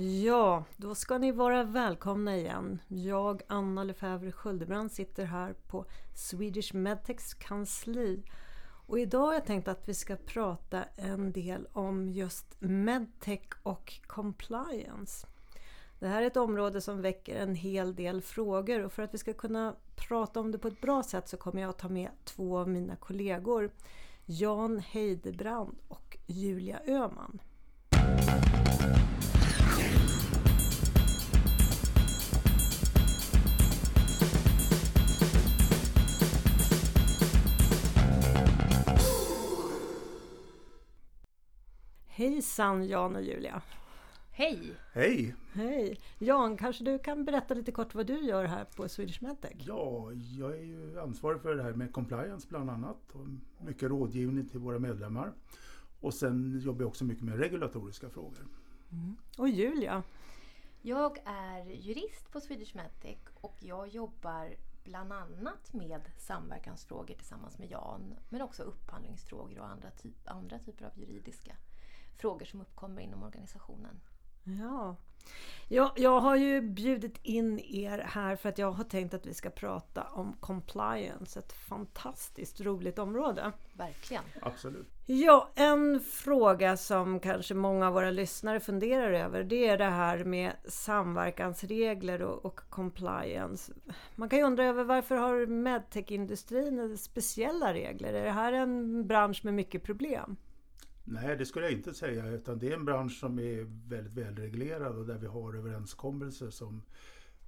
Ja, då ska ni vara välkomna igen. Jag, Anna Lefebvre Sköldebrand, sitter här på Swedish Medtechs kansli. Och idag har jag tänkt att vi ska prata en del om just medtech och compliance. Det här är ett område som väcker en hel del frågor och för att vi ska kunna prata om det på ett bra sätt så kommer jag att ta med två av mina kollegor. Jan Heidebrand och Julia Öman. Hejsan Jan och Julia! Hej! Hej! Hej! Jan, kanske du kan berätta lite kort vad du gör här på Swedish Medtech? Ja, jag är ju ansvarig för det här med compliance bland annat och mycket rådgivning till våra medlemmar. Och sen jobbar jag också mycket med regulatoriska frågor. Mm. Och Julia? Jag är jurist på Swedish Medtech och jag jobbar bland annat med samverkansfrågor tillsammans med Jan men också upphandlingsfrågor och andra, typ, andra typer av juridiska frågor som uppkommer inom organisationen. Ja. Jag, jag har ju bjudit in er här för att jag har tänkt att vi ska prata om compliance. Ett fantastiskt roligt område. Verkligen. Absolut. Ja, en fråga som kanske många av våra lyssnare funderar över det är det här med samverkansregler och, och compliance. Man kan ju undra över varför har medtech-industrin speciella regler? Är det här en bransch med mycket problem? Nej, det skulle jag inte säga. Utan det är en bransch som är väldigt välreglerad och där vi har överenskommelser som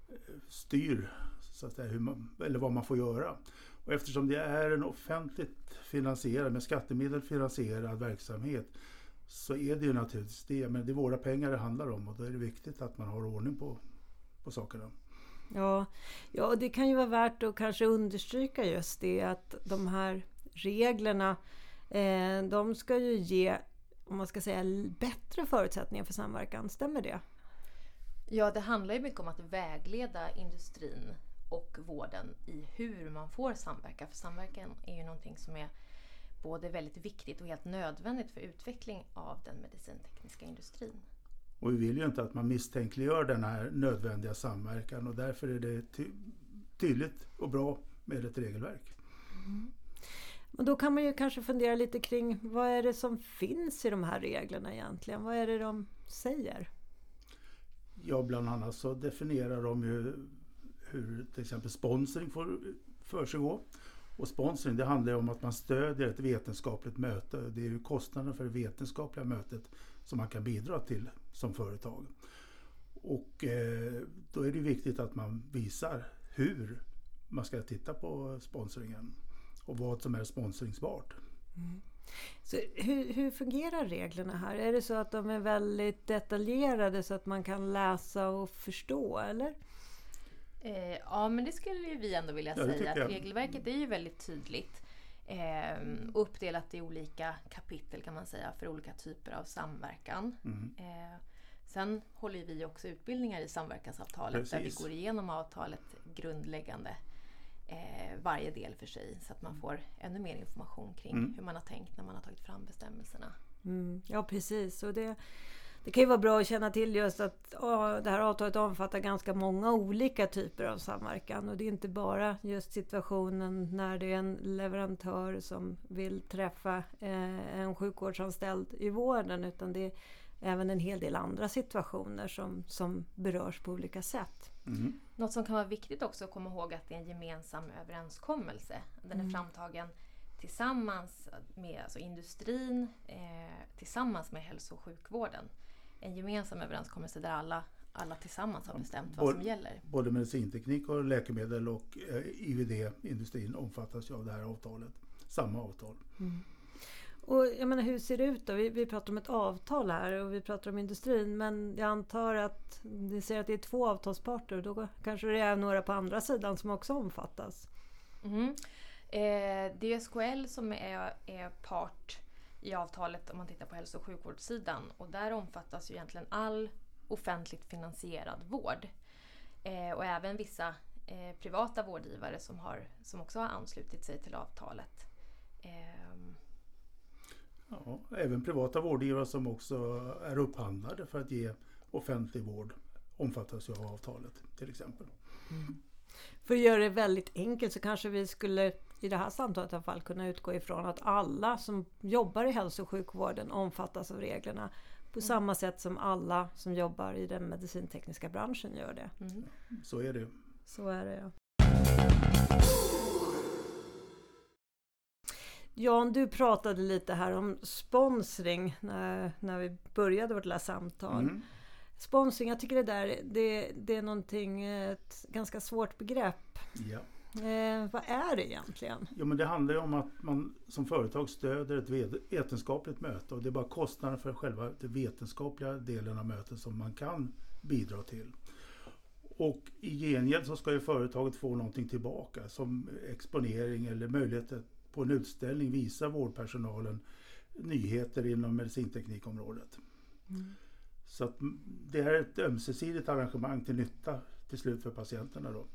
eh, styr så att säga, hur man, eller vad man får göra. Och eftersom det är en offentligt finansierad, med skattemedel finansierad verksamhet så är det ju naturligtvis det. Men det är våra pengar det handlar om och då är det viktigt att man har ordning på, på sakerna. Ja, ja, det kan ju vara värt att kanske understryka just det att de här reglerna de ska ju ge, om man ska säga, bättre förutsättningar för samverkan. Stämmer det? Ja, det handlar ju mycket om att vägleda industrin och vården i hur man får samverka. För samverkan är ju någonting som är både väldigt viktigt och helt nödvändigt för utveckling av den medicintekniska industrin. Och vi vill ju inte att man misstänkliggör den här nödvändiga samverkan och därför är det ty tydligt och bra med ett regelverk. Mm. Och då kan man ju kanske fundera lite kring vad är det som finns i de här reglerna egentligen? Vad är det de säger? Ja, bland annat så definierar de ju hur till exempel sponsring får försiggå. Och sponsring det handlar om att man stödjer ett vetenskapligt möte. Det är ju kostnaden för det vetenskapliga mötet som man kan bidra till som företag. Och eh, då är det viktigt att man visar hur man ska titta på sponsringen och vad som är sponsringsbart. Mm. Så hur, hur, fungerar reglerna här? Är det så att de är väldigt detaljerade så att man kan läsa och förstå eller? Eh, ja men det skulle vi ändå vilja ja, säga. Att regelverket är ju väldigt tydligt. Eh, uppdelat i olika kapitel kan man säga för olika typer av samverkan. Mm. Eh, sen håller vi också utbildningar i samverkansavtalet Precis. där vi går igenom avtalet grundläggande eh, varje del för sig så att man får ännu mer information kring mm. hur man har tänkt när man har tagit fram bestämmelserna. Mm, ja precis. Och det, det kan ju vara bra att känna till just att åh, det här avtalet omfattar ganska många olika typer av samverkan. Och det är inte bara just situationen när det är en leverantör som vill träffa eh, en sjukvårdsanställd i vården. Utan det är även en hel del andra situationer som, som berörs på olika sätt. Mm. Något som kan vara viktigt också att komma ihåg att det är en gemensam överenskommelse. Den är mm. framtagen tillsammans med alltså industrin, eh, tillsammans med hälso och sjukvården. En gemensam överenskommelse där alla, alla tillsammans har bestämt vad som gäller. Både medicinteknik och läkemedel och eh, IVD-industrin omfattas ju av det här avtalet. Samma avtal. Mm. Och jag menar, hur ser det ut då? Vi, vi pratar om ett avtal här och vi pratar om industrin. Men jag antar att ni ser att det är två avtalsparter. och Då kanske det är några på andra sidan som också omfattas? Mm. Eh, det är SKL som är, är part i avtalet om man tittar på hälso och sjukvårdssidan. Och där omfattas ju egentligen all offentligt finansierad vård. Eh, och även vissa eh, privata vårdgivare som, har, som också har anslutit sig till avtalet. Eh, Ja, även privata vårdgivare som också är upphandlade för att ge offentlig vård omfattas ju av avtalet till exempel. Mm. För att göra det väldigt enkelt så kanske vi skulle i det här samtalet i alla fall kunna utgå ifrån att alla som jobbar i hälso och sjukvården omfattas av reglerna på mm. samma sätt som alla som jobbar i den medicintekniska branschen gör det. Mm. Så är det. Så är det ja. Jan, du pratade lite här om sponsring när, när vi började vårt lilla samtal. Mm. Sponsring, jag tycker det där det, det är någonting, ett ganska svårt begrepp. Ja. Eh, vad är det egentligen? Jo, men det handlar ju om att man som företag stöder ett vetenskapligt möte och det är bara kostnaden för själva den vetenskapliga delen av mötet som man kan bidra till. Och i gengäld så ska ju företaget få någonting tillbaka som exponering eller möjlighet att på en utställning visa vårdpersonalen nyheter inom medicinteknikområdet. Mm. Så att det är ett ömsesidigt arrangemang till nytta till slut för patienterna. Då.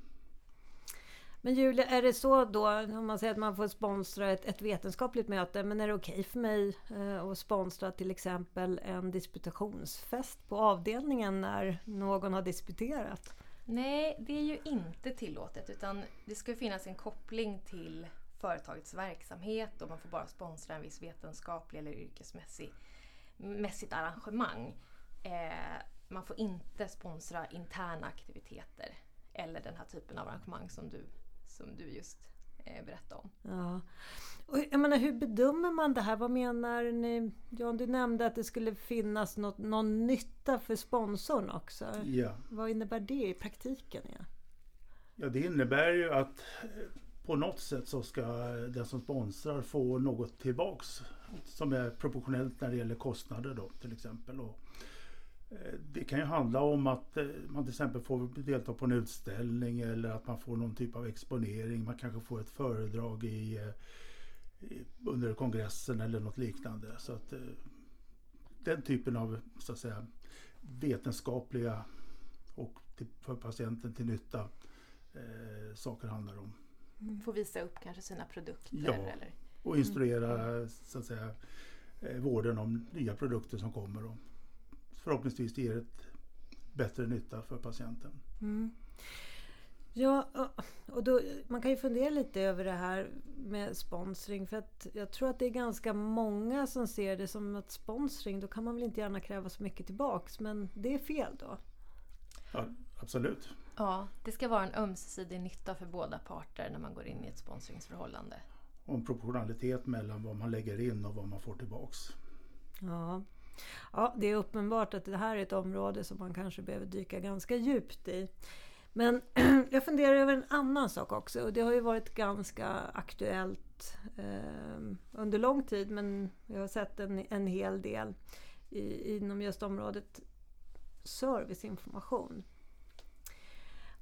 Men Julia, är det så då om man säger att man får sponsra ett, ett vetenskapligt möte, men är det okej okay för mig eh, att sponsra till exempel en disputationsfest på avdelningen när någon har disputerat? Nej, det är ju inte tillåtet utan det ska finnas en koppling till företagets verksamhet och man får bara sponsra en viss vetenskaplig eller yrkesmässigt arrangemang. Eh, man får inte sponsra interna aktiviteter eller den här typen av arrangemang som du, som du just eh, berättade om. Ja. Och jag menar, hur bedömer man det här? Vad menar ni? Jan, du nämnde att det skulle finnas något, någon nytta för sponsorn också. Ja. Vad innebär det i praktiken? Ja? ja, det innebär ju att eh, på något sätt så ska den som sponsrar få något tillbaks som är proportionellt när det gäller kostnader då till exempel. Och eh, det kan ju handla om att eh, man till exempel får delta på en utställning eller att man får någon typ av exponering. Man kanske får ett föredrag i, eh, under kongressen eller något liknande. Så att den typen av så att säga, vetenskapliga och för patienten till nytta eh, saker handlar om. Mm. Få visa upp kanske sina produkter? Ja, eller? och instruera mm. så att säga, vården om nya produkter som kommer. Och, förhoppningsvis ger ett bättre nytta för patienten. Mm. Ja, och då, man kan ju fundera lite över det här med sponsring. För att jag tror att det är ganska många som ser det som att sponsring, då kan man väl inte gärna kräva så mycket tillbaks. Men det är fel då? Ja, absolut. Ja, det ska vara en ömsesidig nytta för båda parter när man går in i ett sponsringsförhållande. Och en proportionalitet mellan vad man lägger in och vad man får tillbaks. Ja. Ja, det är uppenbart att det här är ett område som man kanske behöver dyka ganska djupt i. Men jag funderar över en annan sak också och det har ju varit ganska aktuellt eh, under lång tid men jag har sett en, en hel del i, inom just området serviceinformation.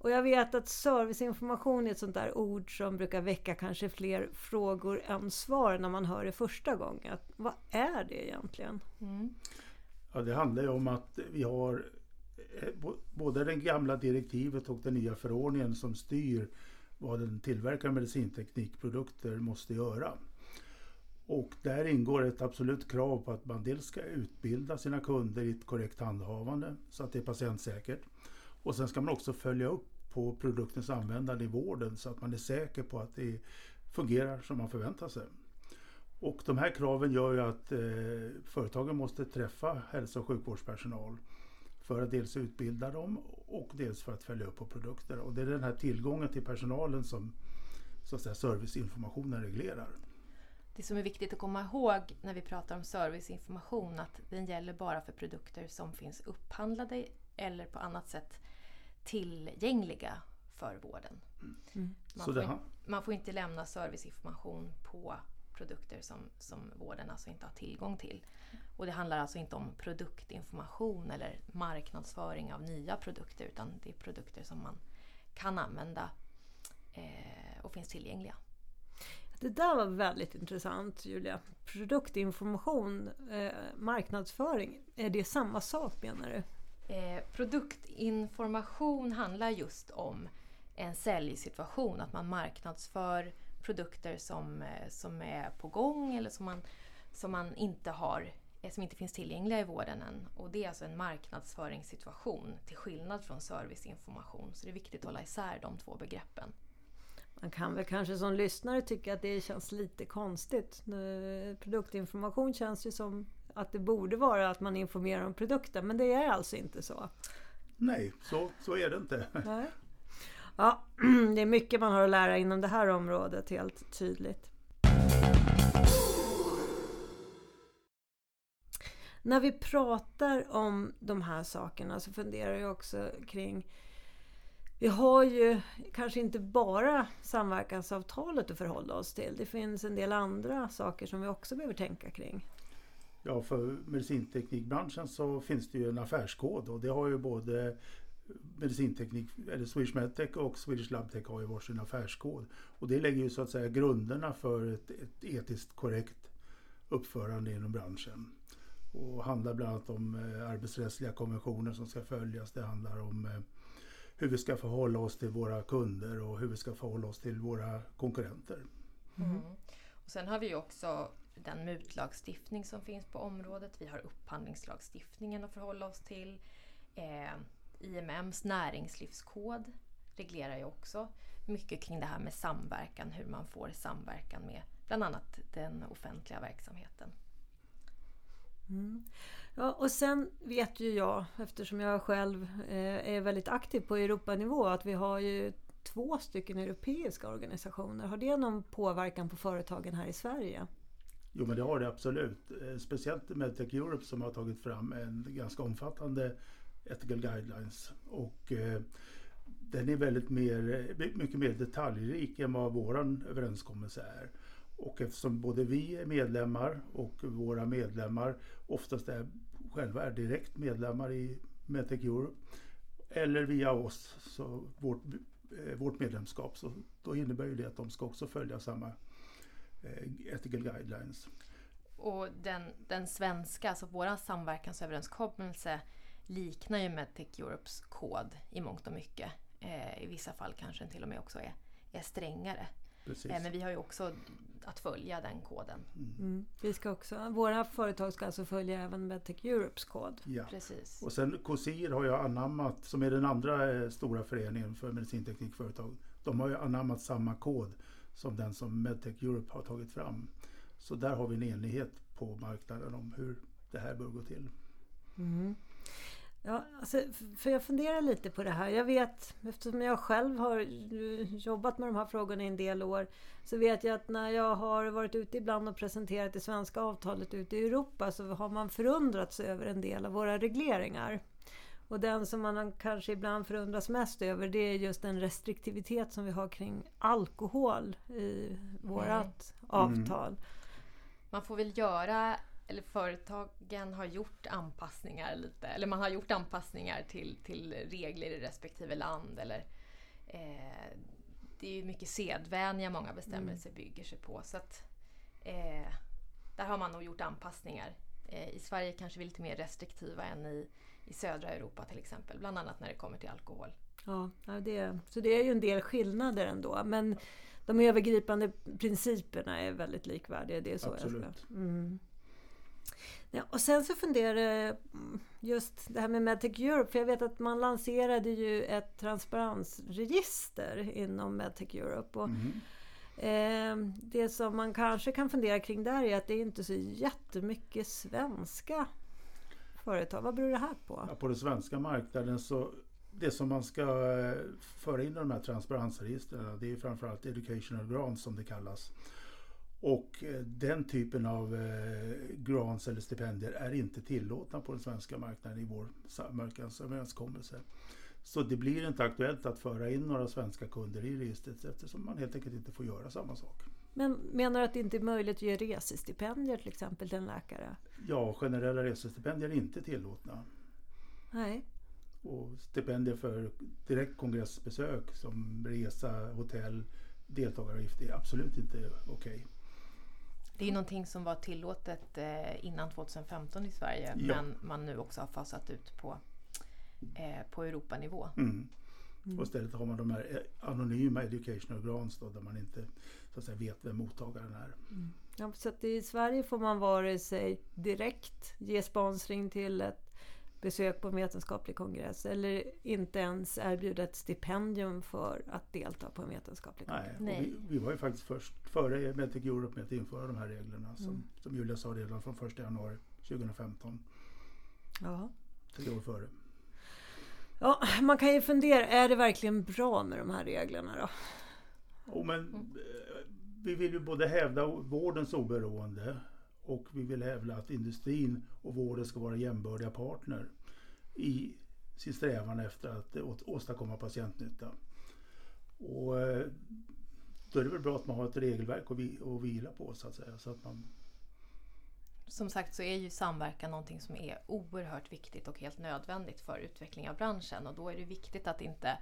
Och jag vet att serviceinformation är ett sånt där ord som brukar väcka kanske fler frågor än svar när man hör det första gången. Vad är det egentligen? Mm. Ja, det handlar ju om att vi har eh, både det gamla direktivet och den nya förordningen som styr vad en tillverkare av medicinteknikprodukter måste göra. Och där ingår ett absolut krav på att man dels ska utbilda sina kunder i ett korrekt handhavande så att det är patientsäkert. Och sen ska man också följa upp på produktens användande i vården så att man är säker på att det fungerar som man förväntar sig. Och de här kraven gör ju att eh, företagen måste träffa hälso och sjukvårdspersonal för att dels utbilda dem och dels för att följa upp på produkter. Och det är den här tillgången till personalen som så att säga, serviceinformationen reglerar. Det som är viktigt att komma ihåg när vi pratar om serviceinformation att den gäller bara för produkter som finns upphandlade eller på annat sätt tillgängliga för vården. Mm. Man, får in, man, får inte lämna serviceinformation på produkter som, som vården alltså inte har tillgång till. Och det handlar alltså inte om produktinformation eller marknadsföring av nya produkter utan det är produkter som man kan använda eh, och finns tillgängliga. Det där var väldigt intressant Julia. Produktinformation, eh, marknadsföring, är det samma sak menar du? Eh, produktinformation handlar just om en säljsituation, att man marknadsför produkter som, eh, som är på gång eller som man, som man inte har eh, som inte finns tillgängliga i vården än. Och det är alltså en marknadsföringssituation till skillnad från serviceinformation. Så det är viktigt att hålla isär de två begreppen. Man kan väl kanske som lyssnare tycka att det känns lite konstigt. Produktinformation känns ju som att det borde vara att man informerar om produkten men det är alltså inte så. Nej, så, så är det inte. Nej. Ja, det är mycket man har att lära inom det här området helt tydligt. När vi pratar om de här sakerna så funderar jag också kring vi har ju kanske inte bara samverkansavtalet att förhålla oss till. Det finns en del andra saker som vi också behöver tänka kring. Ja, för medicinteknikbranschen så finns det ju en affärskod och det har ju både medicinteknik, eller Swedish Medtech och Swedish Labtech har ju varsin affärskod. Och det lägger ju så att säga grunderna för ett, ett etiskt korrekt uppförande inom branschen. Och handlar bland annat om eh, arbetsrättsliga konventioner som ska följas. Det handlar om eh, hur vi ska förhålla oss till våra kunder och hur vi ska förhålla oss till våra konkurrenter. Mm. Och sen har vi också den mutlagstiftning som finns på området. Vi har upphandlingslagstiftningen att förhålla oss till. Eh, IMMs näringslivskod reglerar ju också mycket kring det här med samverkan, hur man får samverkan med bland annat den offentliga verksamheten. Mm. Ja, och sen vet ju jag, eftersom jag själv eh, är väldigt aktiv på Europanivå, att vi har ju två stycken europeiska organisationer. Har det någon påverkan på företagen här i Sverige? Jo men det har det absolut. Eh, speciellt Medtech Europe som har tagit fram en ganska omfattande ethical guidelines. Och eh, den är väldigt mer, eh, mycket mer detaljrik än vad vår överenskommelse är. Och eftersom både vi är medlemmar och våra medlemmar oftast är, själva är direkt medlemmar i Medtech Europe eller via oss, så vårt, eh, vårt medlemskap, så då innebär ju det att de ska också följa samma ethical guidelines. Och den, den svenska, alltså vår samverkansöverenskommelse liknar ju Medtech Europes kod i mångt och mycket. Eh, I vissa fall kanske den till och med också är, är strängare. Eh, men vi har ju också att följa den koden. Mm. mm. Vi ska också, våra företag ska alltså följa även Medtech Europes kod. Ja. Precis. Och sen COSIR har ju anammat, som är den andra eh, stora föreningen för medicinteknikföretag. De har ju anammat samma kod som den som Medtech Europe har tagit fram. Så där har vi en enighet på marknaden om hur det här bör gå till. Mm. Ja, alltså, för jag funderar lite på det här. Jag vet, eftersom jag själv har jobbat med de här frågorna i en del år, så vet jag att när jag har varit ute ibland och presenterat det svenska avtalet ute i Europa så har man förundrats över en del av våra regleringar. Och den som man kanske ibland förundras mest över det är just den restriktivitet som vi har kring alkohol i vårt mm. avtal. Man får väl göra eller företagen har gjort anpassningar lite, eller man har gjort anpassningar till, till regler i respektive land. Eller, eh, det är ju mycket sedvänja många bestämmelser mm. bygger sig på. Så att, eh, där har man nog gjort anpassningar. Eh, I Sverige kanske vi är lite mer restriktiva än i, i södra Europa till exempel, bland annat när det kommer till alkohol. Ja, det, så det är ju en del skillnader ändå. Men de övergripande principerna är väldigt likvärdiga. Det är så Absolut. Jag ska. Mm. Ja, och sen så funderar jag just det här med Medtech Europe. För jag vet att man lanserade ju ett transparensregister inom Medtech Europe. Och, mm. eh, det som man kanske kan fundera kring där är att det är inte så jättemycket svenska företag. Vad beror det här på? Ja, på den svenska marknaden så det som man ska eh, föra in i de här transparensregistren det är framförallt educational grants som det kallas. Och eh, den typen av eh, grants eller stipendier är inte tillåtna på den svenska marknaden i vår samverkansöverenskommelse. Så det blir inte aktuellt att föra in några svenska kunder i registret eftersom man helt enkelt inte får göra samma sak. Men menar du att det inte är möjligt att ge resestipendier till exempel till en läkare? Ja, generella resestipendier är inte tillåtna. Nej. Och stipendier för direkt kongressbesök som resa, hotell, deltagaravgift är absolut inte okej. Okay. Det är någonting som var tillåtet eh, innan 2015 i Sverige ja. men man nu också har fasat ut på, eh, på Europanivå. Mm. Mm. Och istället har man de här eh, anonyma educational grants då, där man inte så att säga, vet vem mottagaren är. Mm. Ja, så att i Sverige får man vare sig direkt ge sponsring till ett besök på en vetenskaplig kongress eller inte ens erbjuda ett stipendium för att delta på en vetenskaplig kongress. Nej, vi, vi, var ju faktiskt först före Medtech Europe med att införa de här reglerna som, mm. som Julia sa redan från 1 januari 2015. Ja. Tre år före. Ja, man kan ju fundera, är det verkligen bra med de här reglerna då? Oh, men, eh, vi vill ju både hävda vårdens oberoende och vi vill hävda att industrin och vården ska vara jämbördiga partner i sin strävan efter att åstadkomma patientnytta. Och eh, då är det väl bra att man har ett regelverk att vila på så att säga. Så att man... Som sagt så är ju samverkan någonting som är oerhört viktigt och helt nödvändigt för utveckling av branschen och då är det viktigt att inte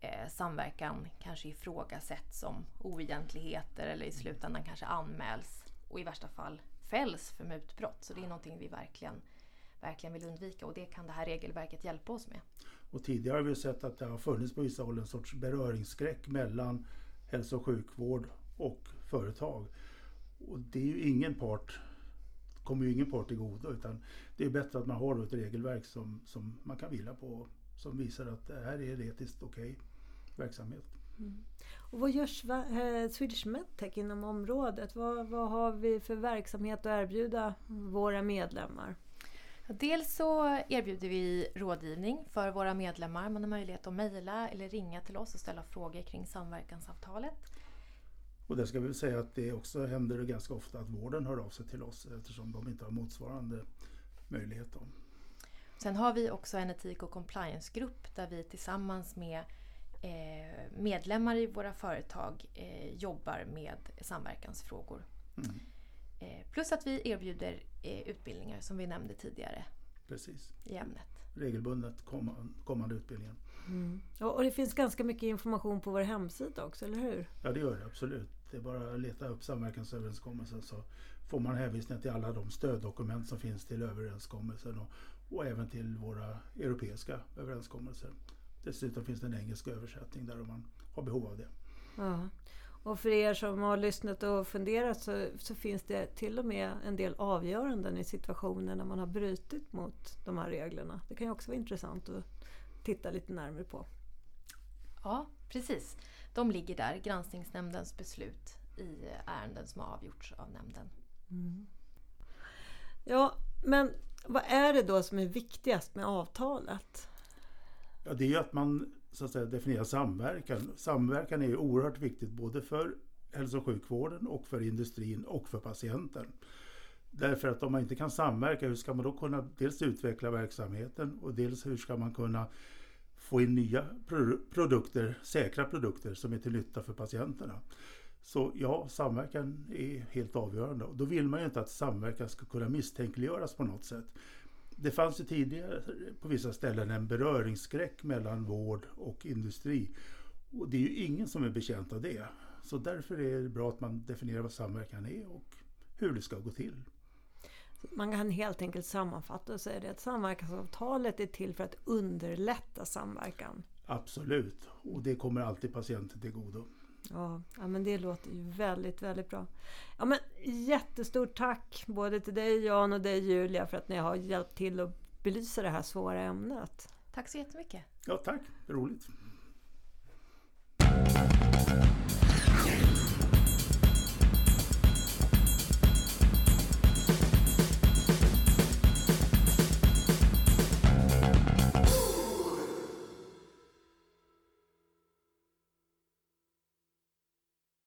eh, samverkan kanske ifrågasätts som oegentligheter eller i slutändan kanske anmäls och i värsta fall fälls för mutbrott. Så det är någonting vi verkligen, verkligen vill undvika och det kan det här regelverket hjälpa oss med. Och tidigare har vi sett att det har funnits på vissa håll en sorts beröringsskräck mellan hälso och sjukvård och företag. Och det är ju ingen part kommer ju ingen part till godo utan det är bättre att man har ett regelverk som, som man kan vila på som visar att det här är etiskt okej okay verksamhet. Mm. Och vad gör eh, Swedish Medtech inom området? Vad, vad har vi för verksamhet att erbjuda våra medlemmar? Dels så erbjuder vi rådgivning för våra medlemmar. Man har möjlighet att mejla eller ringa till oss och ställa frågor kring samverkansavtalet. Och det ska vi säga att det också händer ganska ofta att vården hör av sig till oss eftersom de inte har motsvarande möjlighet. Sen har vi också en etik och compliance-grupp där vi tillsammans med eh, medlemmar i våra företag eh, jobbar med samverkansfrågor. Mm. Eh, plus att vi erbjuder utbildningar som vi nämnde tidigare. Precis. I ämnet. Regelbundet kommande utbildningar. Mm. Och det finns ganska mycket information på vår hemsida också, eller hur? Ja det gör det absolut. Det är bara att leta upp samverkansöverenskommelsen så får man hänvisning till alla de stöddokument som finns till överenskommelsen och, och även till våra europeiska överenskommelser. Dessutom finns det en engelsk översättning där om man har behov av det. Ja. Och för er som har lyssnat och funderat så, så, finns det till och med en del avgöranden i situationer när man har brutit mot de här reglerna. Det kan ju också vara intressant att titta lite närmare på. Ja, precis. De ligger där, granskningsnämndens beslut i ärenden som har avgjorts av nämnden. Mm. Ja, men vad är det då som är viktigast med avtalet? Ja, det är ju att man så att säga, definierar samverkan. Samverkan är ju oerhört viktigt både för hälso och sjukvården och för industrin och för patienten. Därför att om man inte kan samverka, hur ska man då kunna dels utveckla verksamheten och dels hur ska man kunna få in nya produkter, säkra produkter som är till nytta för patienterna. Så ja, samverkan är helt avgörande. Och då vill man ju inte att samverkan ska kunna misstänkliggöras på något sätt det fanns ju tidigare på vissa ställen en beröringsskräck mellan vård och industri. Och det är ju ingen som är betjänt av det. Så därför är det bra att man definierar vad samverkan är och hur det ska gå till. Man kan helt enkelt sammanfatta och säga det att samverkansavtalet är till för att underlätta samverkan. Absolut, och det kommer alltid patienten till godo. Ja, ja, men det låter ju väldigt, väldigt bra. Ja, men jättestort tack både till dig Jan och dig Julia för att ni har hjälpt till att belysa det här svåra ämnet. Tack så jättemycket. Ja, tack. Roligt.